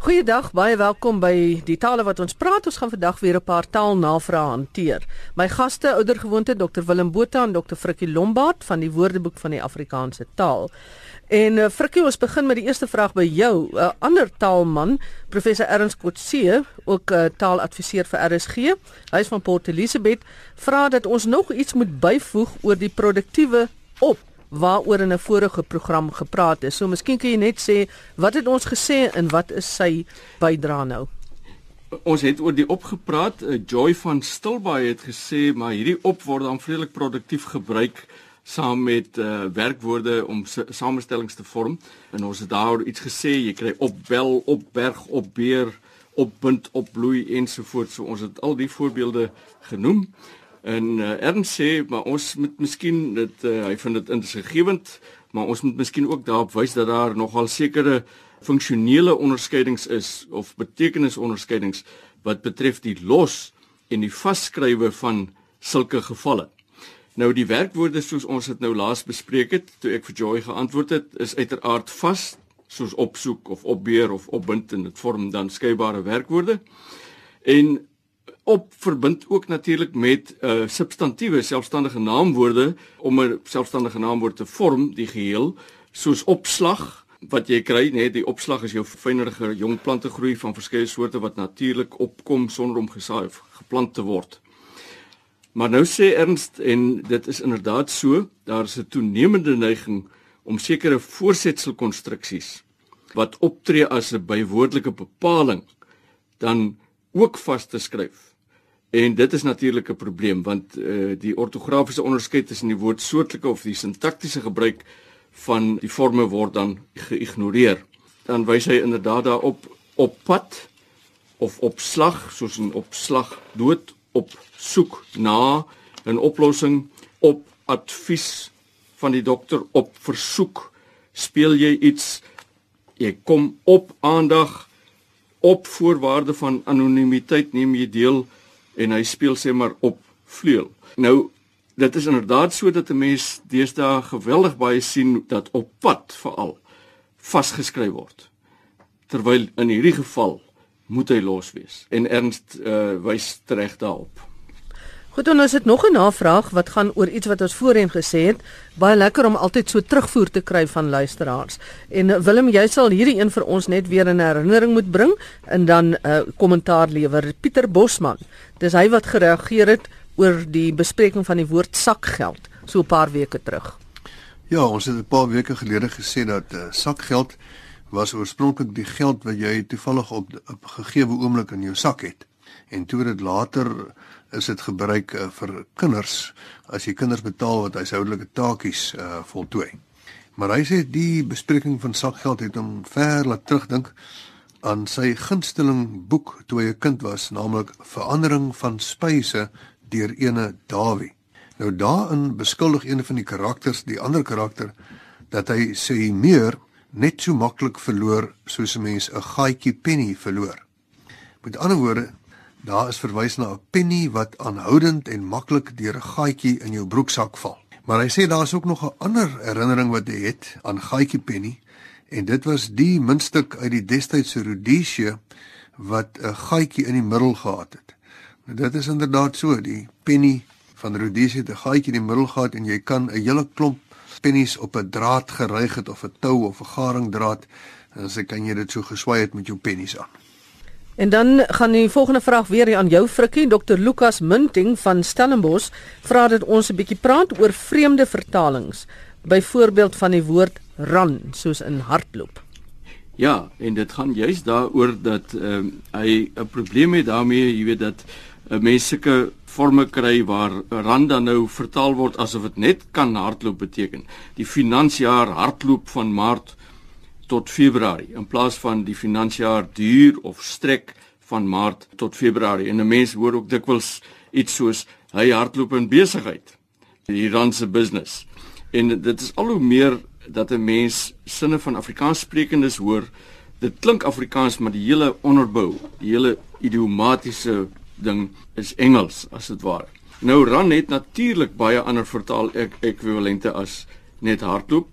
Goeiedag, baie welkom by die tale wat ons praat. Ons gaan vandag weer 'n paar taalnavrae hanteer. My gaste, oudergewoonte Dr Willem Botha en Dr Frikkie Lombard van die Woordeboek van die Afrikaanse taal. En uh, Frikkie, ons begin met die eerste vraag by jou. 'n uh, Ander taalman, professor Ernst Kotse, ook 'n uh, taaladviseur vir RSG, hy is van Port Elizabeth, vra dat ons nog iets moet byvoeg oor die produktiewe op waaroor in 'n vorige program gepraat is. So miskien kan jy net sê wat het ons gesê en wat is sy bydrae nou? Ons het oor die opgepraat. Uh, Joy van Stilbaai het gesê maar hierdie op word dan vredelik produktief gebruik saam met uh, werkwoorde om samestellings te vorm. En ons het daaroor iets gesê, jy kry opbel, opberg, opbeer, opbind, opbloei ensovoorts. So ons het al die voorbeelde genoem. En uh, Ernst sê maar ons moet miskien dit uh, hy vind dit insiggewend, maar ons moet miskien ook daarop wys dat daar nogal sekere funksionele onderskeidings is of betekenisonderskeidings wat betref die los en die vasskrywe van sulke gevalle. Nou die werkwoorde soos ons dit nou laas bespreek het, toe ek vir Joy geantwoord het, is uiteraard vas soos opsoek of opbeer of opbind en dit vorm dan skeybare werkwoorde. En op verbind ook natuurlik met uh substantiewe selfstandige naamwoorde om 'n selfstandige naamwoord te vorm die geheel soos opslag wat jy kry nê nee, die opslag is jou fynerige jong plante groei van verskeie soorte wat natuurlik opkom sonder om gesaai of geplant te word. Maar nou sê Ernst en dit is inderdaad so, daar is 'n toenemende neiging om sekere voorsetselkonstruksies wat optree as 'n bywoordelike bepaling dan ook vas te skryf En dit is natuurlik 'n probleem want uh, die ortografiese onderskeid tussen die woordsoortlike of die sintaktiese gebruik van die forme word dan geïgnoreer. Dan wys hy inderdaad daarop op pad of op slag soos 'n opslag dood op soek na 'n oplossing op advies van die dokter op versoek speel jy iets jy kom op aandag op voorwaarde van anonimiteit neem jy deel en hy speel sê maar op vleuel. Nou dit is inderdaad so dat 'n mens deesdae geweldig baie sien dat op pad veral vasgeskryf word. Terwyl in hierdie geval moet hy los wees en Ernst uh, wys reg daarop. Goed, dan is dit nog 'n navraag wat gaan oor iets wat ons voorheen gesê het. Baie lekker om altyd so terugvoer te kry van luisteraars. En eh, Willem, jy sal hierdie een vir ons net weer in herinnering moet bring en dan 'n uh, kommentaar lewer. Pieter Bosman. Dis hy wat gereageer het oor die bespreking van die woord sakgeld so 'n paar weke terug. Ja, ons het 'n paar weke gelede gesê dat uh, sakgeld was oorspronklik die geld wat jy toevallig op 'n gegee oomblik in jou sak het. En toe dit later is dit gebruik uh, vir kinders as jy kinders betaal wat huishoudelike taakies uh, voltooi. Maar hy sê die bespreking van sakgeld het hom ver laat terugdink aan sy gunsteling boek toe hy 'n kind was, naamlik Verandering van spyse deur ene Dawie. Nou daarin beskuldig een van die karakters die ander karakter dat hy sê meer net so maklik verloor soos 'n mens 'n gaatjie penny verloor. Met ander woorde, Daar is verwys na 'n penny wat aanhoudend en maklik deur 'n gaatjie in jou broeksak val. Maar hy sê daar is ook nog 'n ander herinnering wat hy het aan gaatjie penny en dit was die muntstuk uit die destydse Rhodesia wat 'n gaatjie in die middel gehad het. Nou dit is inderdaad so, die penny van Rhodesia het 'n gaatjie in die middel gehad en jy kan 'n hele klomp pennies op 'n draad geryg het of 'n tou of 'n garingdraad en dan kan jy dit so geswaai het met jou pennies aan. En dan gaan die volgende vraag weer aan jou Frikkie, Dr Lukas Munting van Stellenbosch, vra dat ons 'n bietjie praat oor vreemde vertalings, byvoorbeeld van die woord run, soos in hardloop. Ja, en dit gaan juist daaroor dat ehm um, hy 'n probleem het daarmee, jy weet dat uh, mens sulke forme kry waar run dan nou vertaal word asof dit net kan hardloop beteken. Die finansjaar hardloop van Maart tot Februarie in plaas van die finansiëjaar duur of strek van Maart tot Februarie. En 'n mens hoor ook dikwels iets soos hy hardloop in besigheid. Die randse business. En dit is al hoe meer dat 'n mens sinne van Afrikaans sprekendes hoor. Dit klink Afrikaans, maar die hele onderbou, die hele idiomatiese ding is Engels as dit ware. Nou ran het natuurlik baie ander vertaal ek ekwivalente as net hardloop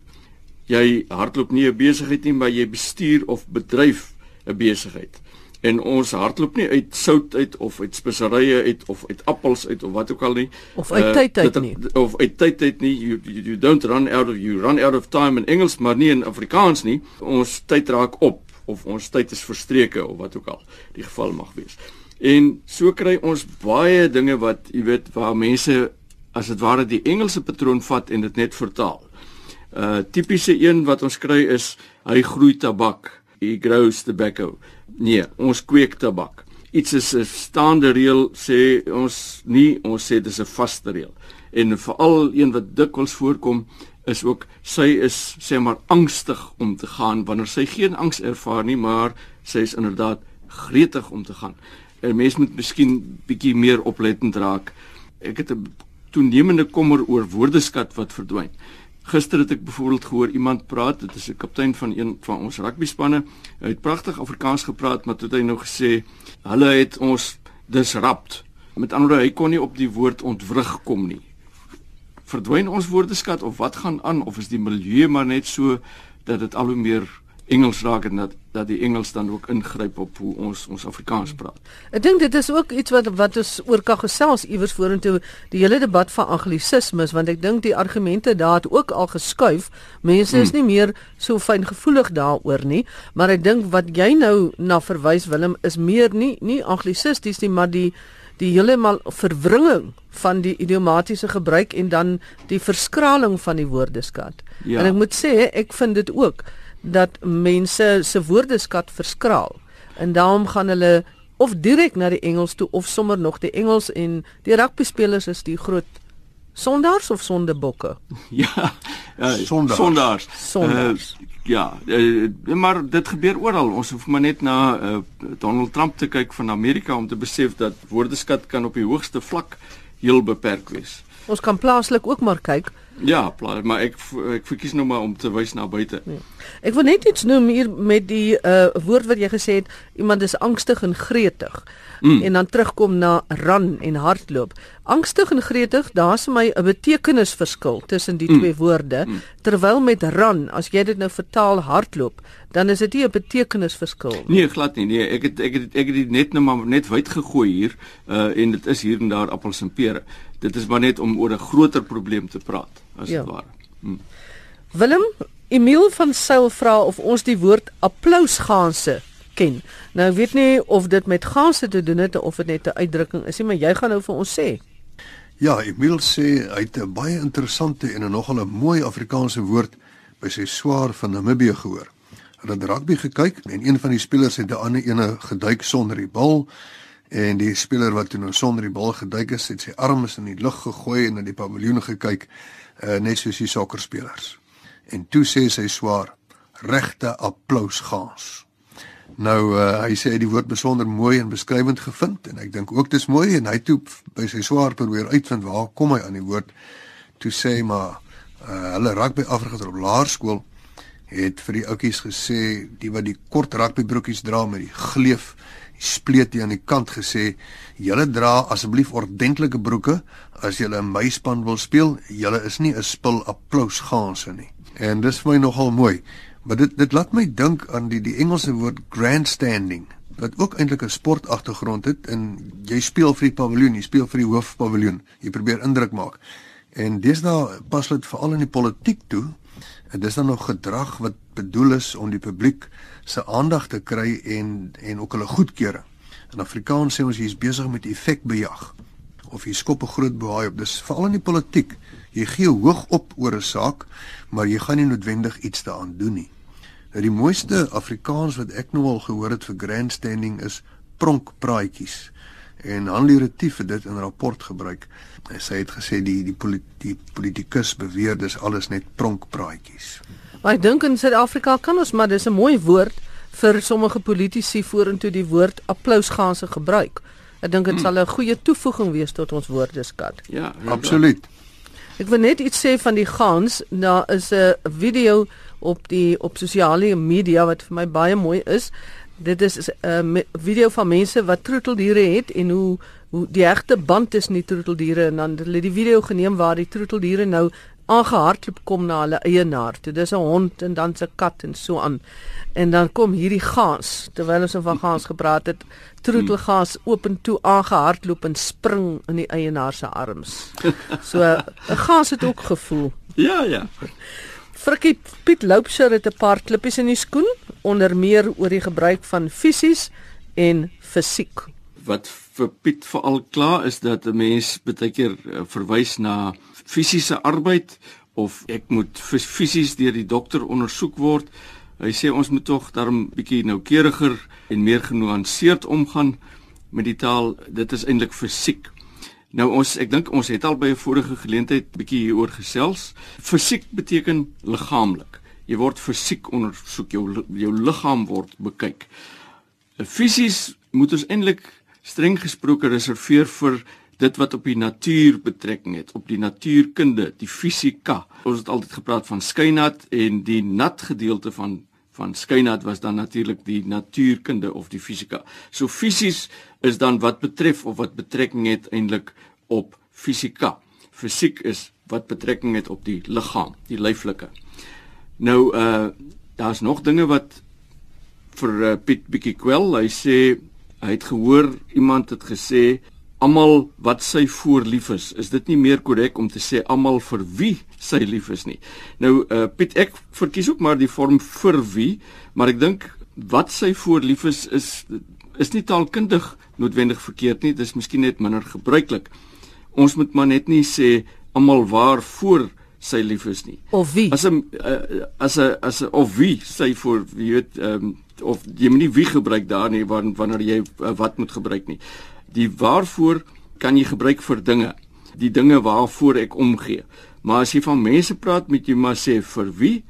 jy hardloop nie 'n besigheid nie, maar jy bestuur of bedryf 'n besigheid. En ons hardloop nie uit sout uit of uit speserye uit of uit appels uit of wat ook al nie. Of uit uh, tyd uit nie. Of uit tyd uit nie. You, you you don't run out of you run out of time in Engels maar nie in Afrikaans nie. Ons tyd raak op of ons tyd is verstreke of wat ook al die geval mag wees. En so kry ons baie dinge wat jy weet waar mense as dit ware die Engelse patroon vat en dit net vertaal. Uh tipiese een wat ons kry is hy groei tabak. He grows tobacco. Nee, ons kweek tabak. Iets is 'n staande reël sê ons nie, ons sê dis 'n vaste reël. En veral een wat dikwels voorkom is ook sy is sê maar angstig om te gaan wanneer sy geen angs ervaar nie, maar sy is inderdaad gretig om te gaan. 'n Mens moet miskien bietjie meer oplettend raak. Ek het 'n toenemende kommer oor woordeskat wat verdwyn. Gister het ek byvoorbeeld gehoor iemand praat, dit is 'n kaptein van een van ons rugbyspanne. Hy het pragtig Afrikaans gepraat, maar toe het hy nou gesê hulle het ons disrupt. Met ander woorde, hy kon nie op die woord ontwrig kom nie. Verdwyn ons woordeskat of wat gaan aan of is die milieu maar net so dat dit al hoe meer Engels raak en dat dat die Engels dan ook ingryp op hoe ons ons Afrikaans praat. Ek dink dit is ook iets wat wat ons oor kan gesels iewers vorentoe die hele debat van anglisismes want ek dink die argumente daar het ook al geskuif. Mense is hmm. nie meer so fyngevoelig daaroor nie, maar ek dink wat jy nou na verwys Willem is meer nie nie anglisisties nie, maar die die heeltemal verwringing van die idiomatiese gebruik en dan die verskraling van die woordeskat. Ja. En ek moet sê ek vind dit ook dat mense se woordeskat verskraal. En daarom gaan hulle of direk na die Engels toe of sommer nog die Engels en die rugby spelers is die groot sondaars of sondebokke. Ja. ja sondaars. Sondaars. sondaars. Uh, ja, uh, maar dit gebeur oral. Ons hoef maar net na uh, Donald Trump te kyk van Amerika om te besef dat woordeskat kan op die hoogste vlak heel beperk wees. Ons kan plaaslik ook maar kyk. Ja, plaas, maar ek ek verkies nou maar om te wys na buite. Ja. Ek wil net iets noem hier met die uh woord wat jy gesê het, iemand is angstig en gretig. Mm. En dan terugkom na run en hardloop. Angstig en gretig, daar's vir my 'n betekenisverskil tussen die mm. twee woorde. Mm. Terwyl met run, as jy dit nou vertaal hardloop, dan is dit nie 'n betekenisverskil nie. Nee, glad nie. Nee, ek het ek het ek het dit net nou maar net wyd gegooi hier uh en dit is hier en daar appels en pere. Dit is maar net om oor 'n groter probleem te praat, as ja. dit ware. Mm. Willem, Emil van Sail vra of ons die woord applausganse ken. Nou ek weet nie of dit met ganse te doen het of dit net 'n uitdrukking is nie, maar jy gaan nou vir ons sê. Ja, Emil sê hy het 'n baie interessante en 'n nogal 'n mooi Afrikaanse woord by sy swaar van Namibië gehoor. Hulle het rugby gekyk en een van die spelers het 'n ander ene geduik sonder die bal en die speler wat toe nou sonder die bal geduik is, het sy arms in die lug gegooi en na die paviljoen gekyk, uh, net soos die sokkerspelers en toe sê sy swaar regte applous gaans. Nou uh, hy sê hy die woord besonder mooi en beskrywend gevind en ek dink ook dis mooi en hy toe by sy swaar probeer uitvind waar kom hy aan die woord toe sê maar uh, hulle rugby afrigter op laerskool het vir die ouppies gesê die wat die kort rugbybroekies dra met die gleuf spleet hier aan die kant gesê julle dra asseblief ordentlike broeke as julle 'n meispan wil speel julle is nie 'n spul applous gaanse nie En dis vir my nogal mooi. Maar dit dit laat my dink aan die die Engelse woord grandstanding wat ook eintlik 'n sportagtergrond het en jy speel vir die paviljoen, jy speel vir die hoofpaviljoen. Jy probeer indruk maak. En nou pas dit veral in die politiek toe. En dis dan nog gedrag wat bedoel is om die publiek se aandag te kry en en ook hulle goedkeuring. In Afrikaans sê ons jy's besig met effekbejag of jy skop 'n groot boei op. Dis veral in die politiek. Jy gee hoog op oor 'n saak, maar jy gaan nie noodwendig iets daaraan doen nie. Nou die mooiste Afrikaans wat ek nou al gehoor het vir grandstanding is pronkpraatjies. En Hanlie Retief het dit in 'n rapport gebruik. Hy het gesê die die, polit, die politikus beweer dis alles net pronkpraatjies. Maar ek dink in Suid-Afrika kan ons maar dis 'n mooi woord vir sommige politici vorentoe die woord applausgaanse gebruik. Ek dink dit hmm. sal 'n goeie toevoeging wees tot ons woordeskat. Ja, absoluut. Ja. Ek wil net iets sê van die gans. Daar is 'n video op die op sosiale media wat vir my baie mooi is. Dit is 'n video van mense wat troeteldiere het en hoe hoe die egte band is nie troeteldiere en dan hulle die video geneem waar die troeteldiere nou aangehardloop kom na hulle eienaar. Toe dis 'n hond en dan 'n kat en so aan. En dan kom hierdie gaas, terwyl ons van gaas gepraat het, troetelgaas oop en toe aangehardloop en spring in die eienaar se arms. So 'n gaas het ook gevoel. Ja, ja. Frikkie Piet Loupsher het 'n paar klippies in die skoen, onder meer oor die gebruik van fisies en fisiek. Wat vir Piet veral klaar is dat 'n mens baie keer eh, verwys na fisiese arbeid of ek moet fisies deur die dokter ondersoek word. Hy sê ons moet tog daarom bietjie noukeuriger en meer genuanceerd omgaan met die taal. Dit is eintlik fisiek. Nou ons ek dink ons het al by 'n vorige geleentheid bietjie hieroor gesels. Fisiek beteken liggaamlik. Jy word fisiek ondersoek, jou jou liggaam word bekyk. Fisies moet ons eintlik streng gesproke reserveer vir dit wat op die natuur betrekking het, op die natuurkunde, die fisika. Ons het altyd gepraat van skynat en die nat gedeelte van van skynat was dan natuurlik die natuurkunde of die fisika. So fisies is dan wat betref of wat betrekking het eintlik op fisika. Fisiek is wat betrekking het op die liggaam, die lyflike. Nou uh daar's nog dinge wat vir uh, Piet bietjie kwel. Hy sê hy het gehoor iemand het gesê almal wat sy voor lief is. Is dit nie meer korrek om te sê almal vir wie sy lief is nie? Nou uh Piet ek verkies ook maar die vorm vir wie, maar ek dink wat sy voor lief is is is nie taalkundig noodwendig verkeerd nie. Dit is miskien net minder gebruiklik. Ons moet maar net nie sê almal waarvoor sy lief is nie. Of wie? As 'n uh, as 'n as 'n of wie sy voor jy weet ehm um, of jy moet nie wie gebruik daar nie wanneer jy uh, wat moet gebruik nie die waarvoor kan jy gebruik vir dinge die dinge waarvoor ek omgee maar as jy van mense praat met jy maar sê vir wie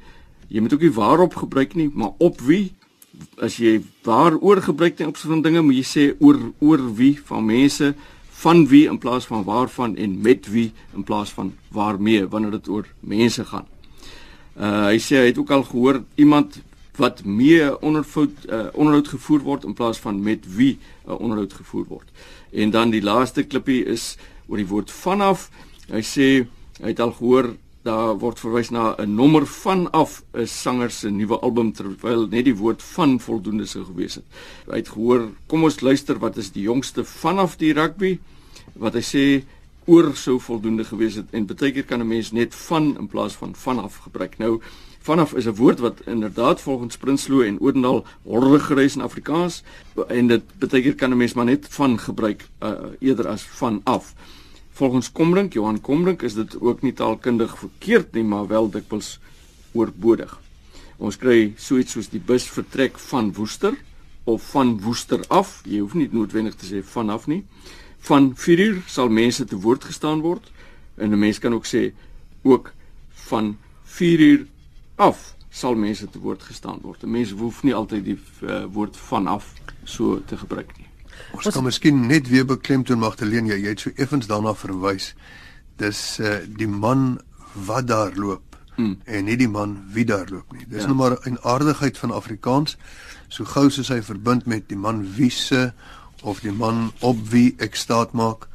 jy moet ook nie waarop gebruik nie maar op wie as jy waaroor gebruik ten opsigte van dinge moet jy sê oor oor wie van mense van wie in plaas van waarvan en met wie in plaas van waarmee wanneer dit oor mense gaan uh, hy sê hy het ook al gehoor iemand wat mee onderhoud uh, onderhoud gevoer word in plaas van met wie 'n uh, onderhoud gevoer word. En dan die laaste klippie is oor die woord vanaf. Hy sê hy het al gehoor daar word verwys na 'n nommer vanaf 'n sanger se nuwe album terwyl net die woord van voldoende sou gewees het. Hy het gehoor, kom ons luister wat is die jongste vanaf die rugby wat hy sê oor sou voldoende gewees het en baie keer kan 'n mens net van in plaas van vanaf gebruik. Nou vanaf is 'n woord wat inderdaad volgens Prinsloo en Odendaal horde gereis in Afrikaans en dit beteken kan 'n mens maar net van gebruik uh, eerder as van af. Volgens Kombrink, Johan Kombrink is dit ook nie taalkundig verkeerd nie, maar wel dikwels oorbodig. Ons kry so iets soos die bus vertrek van Woester of van Woester af. Jy hoef nie noodwendig te sê vanaf nie. Van 4 uur sal mense te woord gestaan word en 'n mens kan ook sê ook van 4 uur af sal mense te woord gestaan word. Mense hoef nie altyd die uh, woord vanaf so te gebruik nie. Ons kan miskien net weer beklemtoon Magdalene, jy het so effens daarna verwys. Dis uh, die man wat daar loop hmm. en nie die man wie daar loop nie. Dis ja. nou maar 'n aardigheid van Afrikaans. So gou soos hy verbind met die man wie se of die man op wie ek staat maak,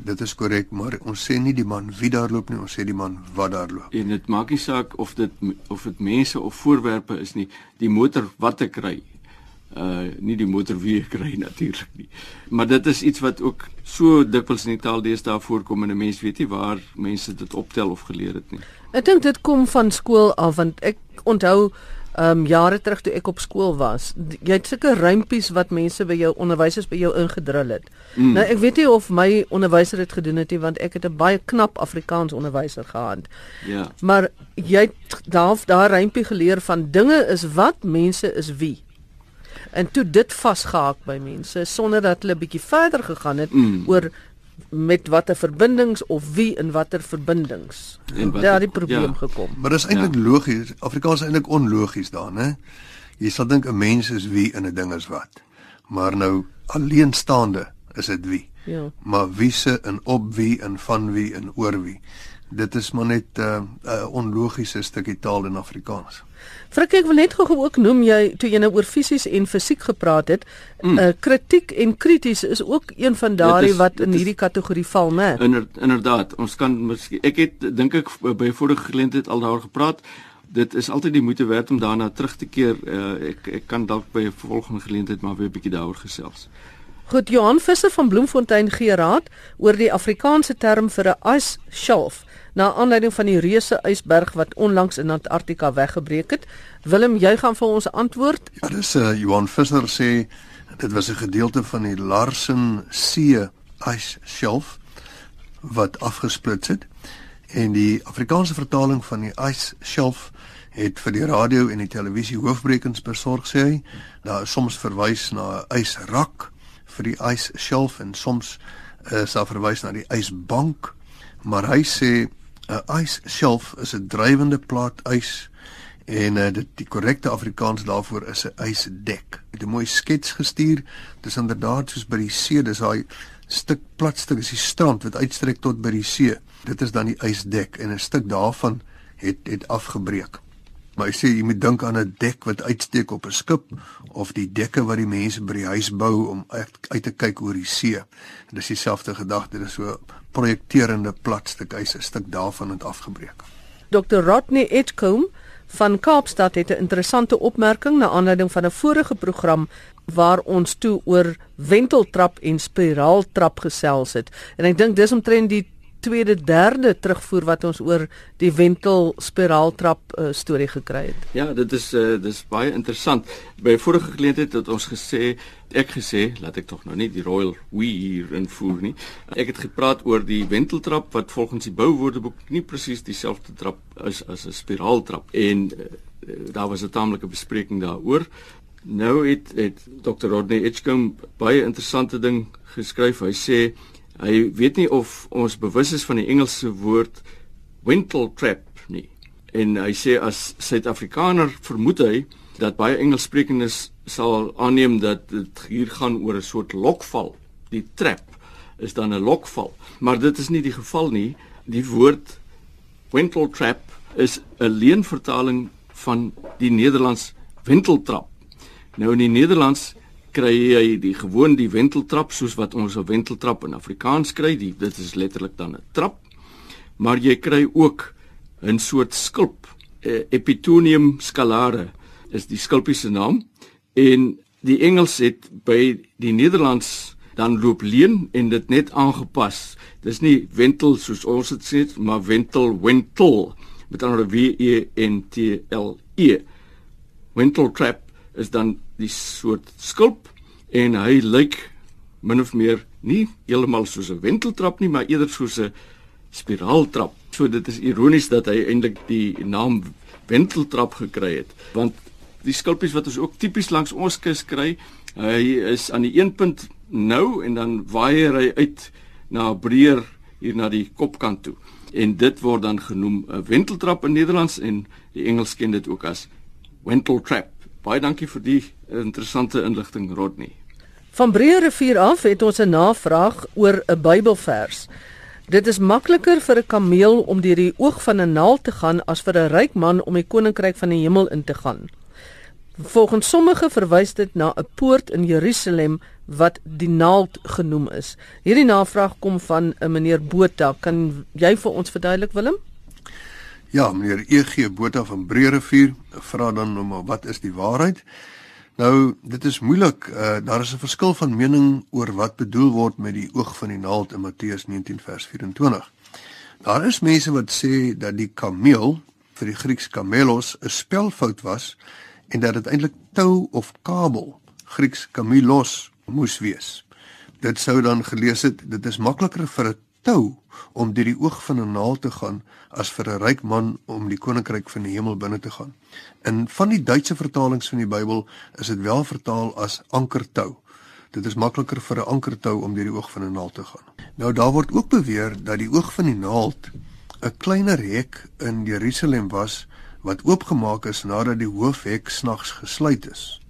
Dit is korrek, maar ons sê nie die man wie daar loop nie, ons sê die man wat daar loop. En dit maak nie saak of dit of dit mense of voorwerpe is nie, die motor wat ek ry. Uh nie die motor wie ek ry natuurlik nie. Maar dit is iets wat ook so dikwels in die taal deesdae voorkom en 'n mens weet nie waar mense dit optel of geleer het nie. Ek dink dit kom van skool af want ek onthou ehm um, jare terug toe ek op skool was, jy het sulke rympies wat mense by jou onderwysers by jou ingedrul het. Mm. Nou ek weet nie of my onderwyser dit gedoen het nie want ek het 'n baie knap Afrikaans onderwyser gehad. Ja. Maar jy het daar daar rympie geleer van dinge is wat, mense is wie. En toe dit vasgehaak by mense sonder dat hulle bietjie verder gegaan het mm. oor met watter verbindings of wie in watter verbindings daar die probleem ja. gekom. Maar dis eintlik ja. logies. Afrikaans is eintlik onlogies daar, né? Jy sal dink 'n mens is wie en 'n ding is wat. Maar nou alleenstaande is dit wie. Ja. Maar wie se en op wie en van wie en oor wie. Dit is maar net 'n uh, uh, onlogiese stukkie taal in Afrikaans. Frik ek wil net gou ook noem jy toe jy nou oor fisies en fisiek gepraat het, mm. uh, kritiek en krities is ook een van daardie wat in hierdie kategorie val, né? Inder, inderdaad, ons kan miskien ek het dink ek by vorige geleentheid al daaroor gepraat. Dit is altyd die moeite werd om daarna terug te keer. Uh, ek ek kan dalk by 'n volgende geleentheid maar weer 'n bietjie daaroor gesels. Goed, Johan Visser van Bloemfontein gee raad oor die Afrikaanse term vir 'n ice shelf na aanleiding van die reuse ysberg wat onlangs in Antarktika weggebreek het. Willem, jy gaan vir ons antwoord. Ja, dis uh, Johan Visser sê dit was 'n gedeelte van die Larsen See ice shelf wat afgesplits het en die Afrikaanse vertaling van die ice shelf het vir die radio en die televisie hoofbrekens besorg sê hy. Daar is soms verwys na 'n ysrak vir die ice shelf en soms is daar verwys na die ysbank. Maar hy sê 'n ice shelf is 'n drywende plaat ys en uh, dit die korrekte Afrikaans daarvoor is 'n ysdek. Ek het 'n mooi skets gestuur. Dis inderdaad soos by die see, dis daai stuk plat stuk is die strand wat uitstrek tot by die see. Dit is dan die ysdek en 'n stuk daarvan het het afgebreek. Maar hy sê jy moet dink aan 'n dek wat uitsteek op 'n skip of die dekke wat die mense by die huis bou om uit, uit te kyk oor die see. En dis dieselfde gedagte, dis so projekterende plat stuk ys, 'n stuk daarvan het afgebreek. Dr. Rodney Edgecombe van Kaapstad het 'n interessante opmerking na aanleiding van 'n vorige program waar ons toe oor wenteltrap en spiraaltrap gesels het. En ek dink dis omtrent die tweede derde terugvoer wat ons oor die wentel spiraaltrap uh, storie gekry het. Ja, dit is uh, dis baie interessant. By vorige geleentheid het ons gesê ek gesê laat ek tog nou nie die royal we hier invoer nie. Ek het gepraat oor die wenteltrap wat volgens die bouwoordeboek nie presies dieselfde trap is as 'n spiraaltrap en uh, daar was 'n taamlike bespreking daaroor. Nou het het Dr. Rodney Edgecombe baie interessante ding geskryf. Hy sê Hy weet nie of ons bewus is van die Engelse woord wintle trap nie. En hy sê as Suid-Afrikaner vermoed hy dat baie Engelssprekendes sal aanneem dat dit hier gaan oor 'n soort lokval. Die trap is dan 'n lokval, maar dit is nie die geval nie. Die woord wintle trap is 'n leenvertaling van die Nederlands wenteltrap. Nou in die Nederlands kry jy die gewoon die wenteltrap soos wat ons 'n wenteltrap in Afrikaans kry, die dit is letterlik dan 'n trap. Maar jy kry ook 'n soort skulp, eh, Epitonium scalare is die skulpie se naam en die Engels het by die Nederlands dan loop leen en dit net aangepas. Dis nie wentel soos ons dit sê, maar wentel wentel met 'n W E N T L E. Wentel trap is dan die soort skulp en hy lyk min of meer nie heeltemal soos 'n wenteltrap nie, maar eerder soos 'n spiraaltrap. So dit is ironies dat hy eintlik die naam wenteltrap gekry het, want die skulpies wat ons ook tipies langs ons kus kry, hy is aan die een punt nou en dan waai hy uit na breër hier na die kopkant toe. En dit word dan genoem 'n wenteltrap in Nederlands en die Engels ken dit ook as wenteltrap. Baie dankie vir die interessante inligting Rodney. Van Breë rivier af het ons 'n navraag oor 'n Bybelvers. Dit is makliker vir 'n kameel om deur die oog van 'n naald te gaan as vir 'n ryk man om die koninkryk van die hemel in te gaan. Volgens sommige verwys dit na 'n poort in Jerusalem wat die naald genoem is. Hierdie navraag kom van 'n meneer Botha. Kan jy vir ons verduidelik Willem? Ja, meneer EG Botha van Breerivier vra dan nou maar wat is die waarheid? Nou, dit is moeilik. Uh, daar is 'n verskil van mening oor wat bedoel word met die oog van die naald in Matteus 19 vers 24. Daar is mense wat sê dat die kameel vir die Grieks kamelos 'n spelfout was en dat dit eintlik tou of kabel Grieks kamelos moes wees. Dit sou dan gelees het dit is makliker vir 'n tou om deur die oog van 'n naald te gaan as vir 'n ryk man om die koninkryk van die hemel binne te gaan. In van die Duitse vertalings van die Bybel is dit wel vertaal as ankertou. Dit is makliker vir 'n ankertou om deur die oog van 'n naald te gaan. Nou daar word ook beweer dat die oog van die naald 'n kleiner hek in Jerusalem was wat oopgemaak is nadat die hoofhek snags gesluit is.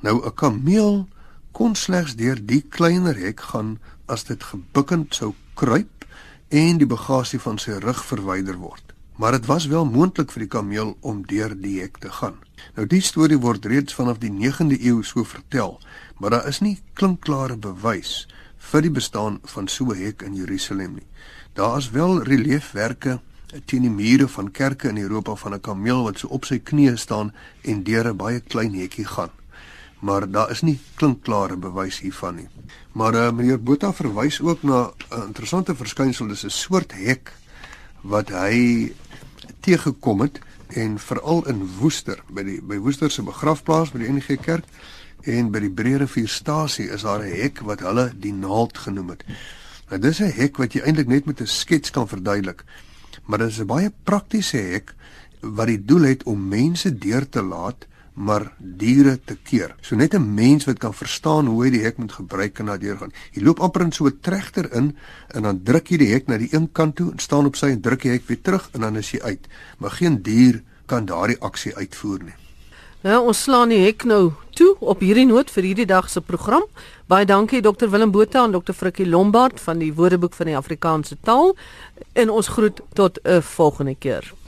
Nou 'n kameel kon slegs deur die kleiner hek gaan as dit gebukkend sou kruip en die bagasie van sy rug verwyder word. Maar dit was wel moontlik vir die kameel om deur die hek te gaan. Nou die storie word reeds vanaf die 9de eeu so vertel, maar daar is nie klinkklare bewys vir die bestaan van so 'n hek in Jerusalem nie. Daar is wel reliefwerke teen die mure van kerke in Europa van 'n kameel wat so op sy knieë staan en deur 'n baie klein hekkie gaan. Maar daar is nie klinkklare bewys hiervan nie. Maar uh, meneer Botha verwys ook na 'n interessante verskynsel, dis 'n soort hek wat hy teëgekom het en veral in Woester by die by Woester se begrafplaas by die NG Kerk en by die Breerievierstasie is daar 'n hek wat hulle die naald genoem het. Nou dis 'n hek wat jy eintlik net met 'n skets kan verduidelik. Maar dit is 'n baie praktiese hek wat die doel het om mense deur te laat maar diere te keer. So net 'n mens wat kan verstaan hoe hy die hek moet gebruik en daardeur gaan. Jy loop amper in so 'n trechter in en dan druk jy die hek na die een kant toe en staan op sy en druk die hek weer terug en dan is jy uit. Maar geen dier kan daardie aksie uitvoer nie. Nou ons slaan die hek nou toe op hierdie noot vir hierdie dag se program. Baie dankie Dr Willem Botha en Dr Frikkie Lombard van die Woordeboek van die Afrikaanse taal en ons groet tot 'n volgende keer.